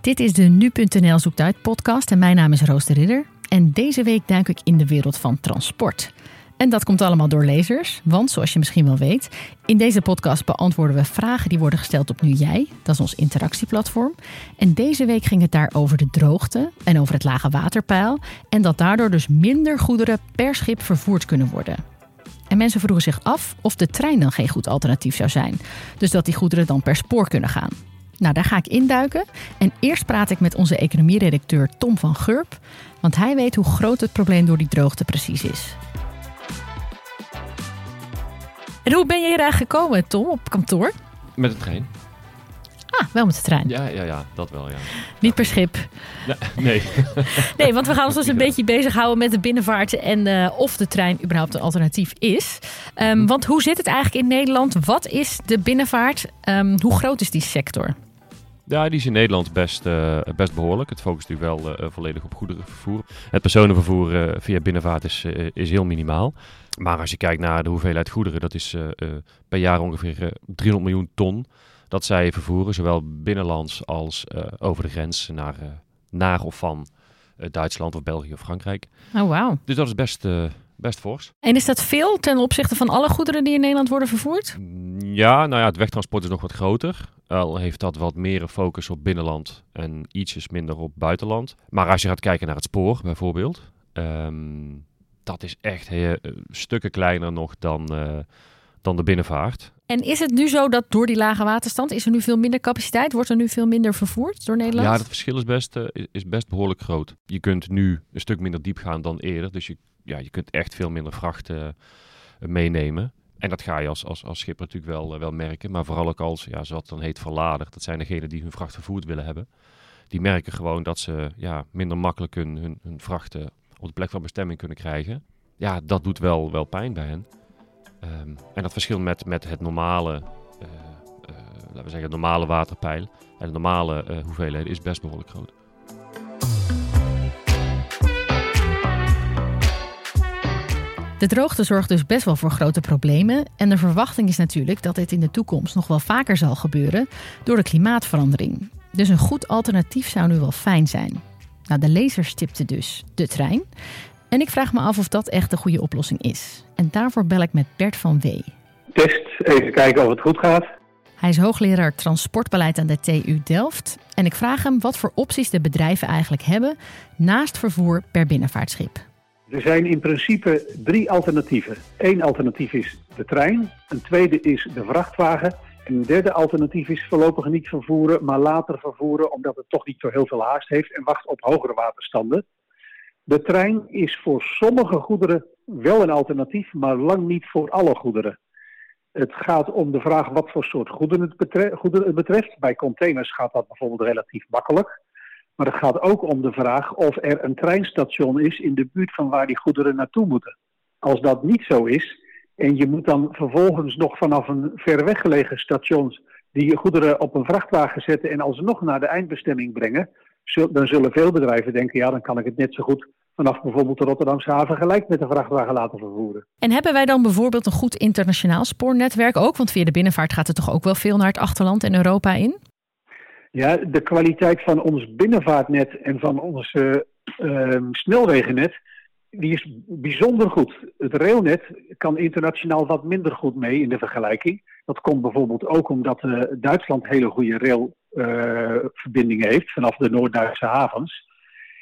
Dit is de Nu.nl Zoekt Uit podcast en mijn naam is Roos de Ridder. En deze week duik ik in de wereld van transport. En dat komt allemaal door lezers, want zoals je misschien wel weet, in deze podcast beantwoorden we vragen die worden gesteld op Nu Jij. Dat is ons interactieplatform. En deze week ging het daar over de droogte en over het lage waterpeil. En dat daardoor dus minder goederen per schip vervoerd kunnen worden. En mensen vroegen zich af of de trein dan geen goed alternatief zou zijn. Dus dat die goederen dan per spoor kunnen gaan. Nou, daar ga ik induiken. En eerst praat ik met onze economieredacteur Tom van Gurp. Want hij weet hoe groot het probleem door die droogte precies is. En hoe ben je hier eigenlijk gekomen, Tom, op kantoor? Met de trein. Ah, wel met de trein. Ja, ja, ja dat wel, ja. Niet per schip. Ja, nee. nee, want we gaan ons dus een beetje bezighouden met de binnenvaart en uh, of de trein überhaupt een alternatief is. Um, want hoe zit het eigenlijk in Nederland? Wat is de binnenvaart? Um, hoe groot is die sector? Ja, die is in Nederland best, uh, best behoorlijk. Het focust natuurlijk wel uh, volledig op goederenvervoer. Het personenvervoer uh, via binnenvaart is, is heel minimaal. Maar als je kijkt naar de hoeveelheid goederen, dat is per jaar ongeveer 300 miljoen ton dat zij vervoeren, zowel binnenlands als over de grens naar, naar of van Duitsland of België of Frankrijk. Oh, wauw. Dus dat is best, best fors. En is dat veel ten opzichte van alle goederen die in Nederland worden vervoerd? Ja, nou ja, het wegtransport is nog wat groter. Al heeft dat wat meer focus op binnenland en ietsjes minder op buitenland. Maar als je gaat kijken naar het spoor bijvoorbeeld, um, dat is echt heel, stukken kleiner nog dan, uh, dan de binnenvaart. En is het nu zo dat door die lage waterstand is er nu veel minder capaciteit? Wordt er nu veel minder vervoerd door Nederland? Ja, het verschil is best, uh, is best behoorlijk groot. Je kunt nu een stuk minder diep gaan dan eerder. Dus je, ja, je kunt echt veel minder vracht uh, meenemen. En dat ga je als, als, als schipper natuurlijk wel, wel merken. Maar vooral ook als, ja, zoals dan heet, verlader. Dat zijn degenen die hun vracht vervoerd willen hebben. Die merken gewoon dat ze ja, minder makkelijk hun, hun, hun vrachten op de plek van bestemming kunnen krijgen. Ja, dat doet wel, wel pijn bij hen. Um, en dat verschil met, met het normale, uh, uh, laten we zeggen, normale waterpeil en de normale uh, hoeveelheden is best behoorlijk groot. De droogte zorgt dus best wel voor grote problemen. En de verwachting is natuurlijk dat dit in de toekomst nog wel vaker zal gebeuren door de klimaatverandering. Dus een goed alternatief zou nu wel fijn zijn. Nou, de lezer stipte dus de trein. En ik vraag me af of dat echt de goede oplossing is. En daarvoor bel ik met Bert van Wee. Test, even kijken of het goed gaat. Hij is hoogleraar transportbeleid aan de TU Delft. En ik vraag hem wat voor opties de bedrijven eigenlijk hebben naast vervoer per binnenvaartschip. Er zijn in principe drie alternatieven. Eén alternatief is de trein, een tweede is de vrachtwagen en een derde alternatief is voorlopig niet vervoeren, maar later vervoeren omdat het toch niet zo heel veel haast heeft en wacht op hogere waterstanden. De trein is voor sommige goederen wel een alternatief, maar lang niet voor alle goederen. Het gaat om de vraag wat voor soort goederen het, betreft. Goederen het betreft. Bij containers gaat dat bijvoorbeeld relatief makkelijk. Maar het gaat ook om de vraag of er een treinstation is in de buurt van waar die goederen naartoe moeten. Als dat niet zo is, en je moet dan vervolgens nog vanaf een ver weggelegen station die goederen op een vrachtwagen zetten en alsnog naar de eindbestemming brengen, dan zullen veel bedrijven denken, ja, dan kan ik het net zo goed vanaf bijvoorbeeld de Rotterdamse haven gelijk met de vrachtwagen laten vervoeren. En hebben wij dan bijvoorbeeld een goed internationaal spoornetwerk ook? Want via de binnenvaart gaat er toch ook wel veel naar het achterland en Europa in? Ja, de kwaliteit van ons binnenvaartnet en van ons uh, uh, snelwegennet, die is bijzonder goed. Het railnet kan internationaal wat minder goed mee in de vergelijking. Dat komt bijvoorbeeld ook omdat uh, Duitsland hele goede railverbindingen heeft vanaf de Noord-Duitse havens.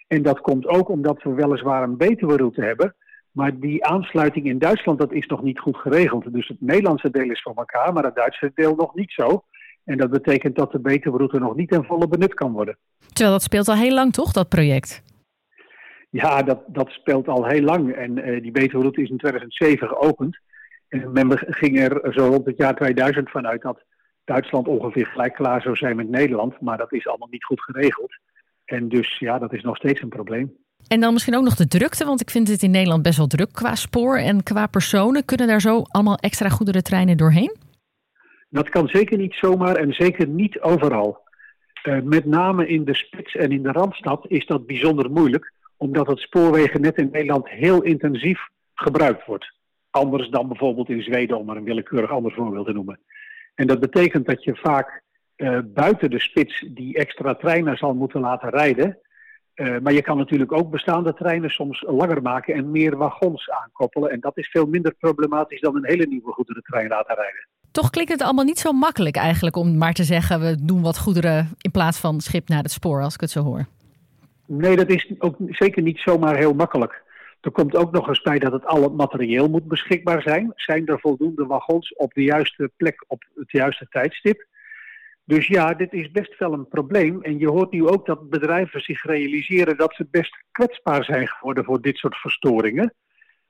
En dat komt ook omdat we weliswaar een betere route hebben. Maar die aansluiting in Duitsland dat is nog niet goed geregeld. Dus het Nederlandse deel is voor elkaar, maar het Duitse deel nog niet zo. En dat betekent dat de beterroute nog niet ten volle benut kan worden. Terwijl dat speelt al heel lang toch, dat project? Ja, dat, dat speelt al heel lang. En uh, die beterroute is in 2007 geopend. En men ging er zo rond het jaar 2000 vanuit dat Duitsland ongeveer gelijk klaar zou zijn met Nederland. Maar dat is allemaal niet goed geregeld. En dus ja, dat is nog steeds een probleem. En dan misschien ook nog de drukte, want ik vind het in Nederland best wel druk qua spoor en qua personen. Kunnen daar zo allemaal extra goederentreinen doorheen? Dat kan zeker niet zomaar en zeker niet overal. Uh, met name in de spits en in de randstad is dat bijzonder moeilijk, omdat het spoorwegennet in Nederland heel intensief gebruikt wordt. Anders dan bijvoorbeeld in Zweden, om maar een willekeurig ander voorbeeld te noemen. En dat betekent dat je vaak uh, buiten de spits die extra treinen zal moeten laten rijden. Uh, maar je kan natuurlijk ook bestaande treinen soms langer maken en meer wagons aankoppelen. En dat is veel minder problematisch dan een hele nieuwe goederentrein laten rijden. Toch klinkt het allemaal niet zo makkelijk eigenlijk om maar te zeggen we doen wat goederen in plaats van schip naar het spoor, als ik het zo hoor. Nee, dat is ook zeker niet zomaar heel makkelijk. Er komt ook nog eens bij dat het alle materieel moet beschikbaar zijn. Zijn er voldoende wagons op de juiste plek op het juiste tijdstip? Dus ja, dit is best wel een probleem. En je hoort nu ook dat bedrijven zich realiseren dat ze best kwetsbaar zijn geworden voor dit soort verstoringen.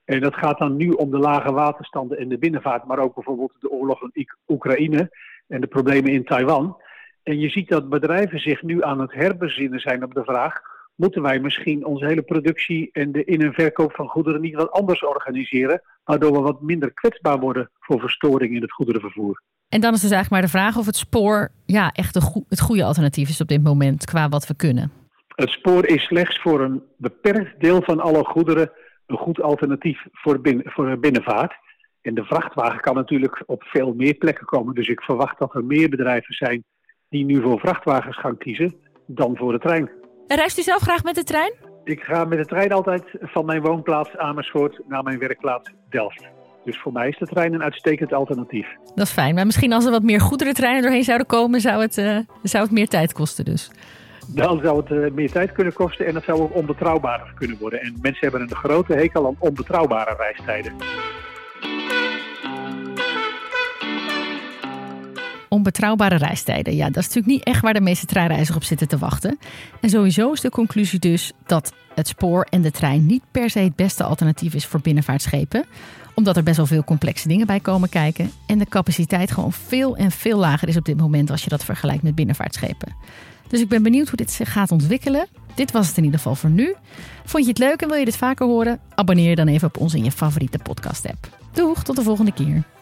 En dat gaat dan nu om de lage waterstanden in de binnenvaart, maar ook bijvoorbeeld de oorlog in Oekraïne en de problemen in Taiwan. En je ziet dat bedrijven zich nu aan het herbezinnen zijn op de vraag: moeten wij misschien onze hele productie en de in- en verkoop van goederen niet wat anders organiseren, waardoor we wat minder kwetsbaar worden voor verstoring in het goederenvervoer? En dan is dus eigenlijk maar de vraag of het spoor ja, echt het goede alternatief is op dit moment qua wat we kunnen. Het spoor is slechts voor een beperkt deel van alle goederen een goed alternatief voor, binnen, voor binnenvaart. En de vrachtwagen kan natuurlijk op veel meer plekken komen. Dus ik verwacht dat er meer bedrijven zijn die nu voor vrachtwagens gaan kiezen dan voor de trein. En reist u zelf graag met de trein? Ik ga met de trein altijd van mijn woonplaats Amersfoort naar mijn werkplaats Delft. Dus voor mij is de trein een uitstekend alternatief. Dat is fijn. Maar misschien als er wat meer goederentreinen doorheen zouden komen, zou het, uh, zou het meer tijd kosten dus. Dan zou het uh, meer tijd kunnen kosten en het zou ook onbetrouwbaarder kunnen worden. En mensen hebben een grote hekel aan onbetrouwbare reistijden. Onbetrouwbare reistijden. Ja, dat is natuurlijk niet echt waar de meeste treinreizigers op zitten te wachten. En sowieso is de conclusie dus dat het spoor en de trein niet per se het beste alternatief is voor binnenvaartschepen omdat er best wel veel complexe dingen bij komen kijken. En de capaciteit gewoon veel en veel lager is op dit moment als je dat vergelijkt met binnenvaartschepen. Dus ik ben benieuwd hoe dit zich gaat ontwikkelen. Dit was het in ieder geval voor nu. Vond je het leuk en wil je dit vaker horen? Abonneer je dan even op ons in je favoriete podcast app. Doeg, tot de volgende keer.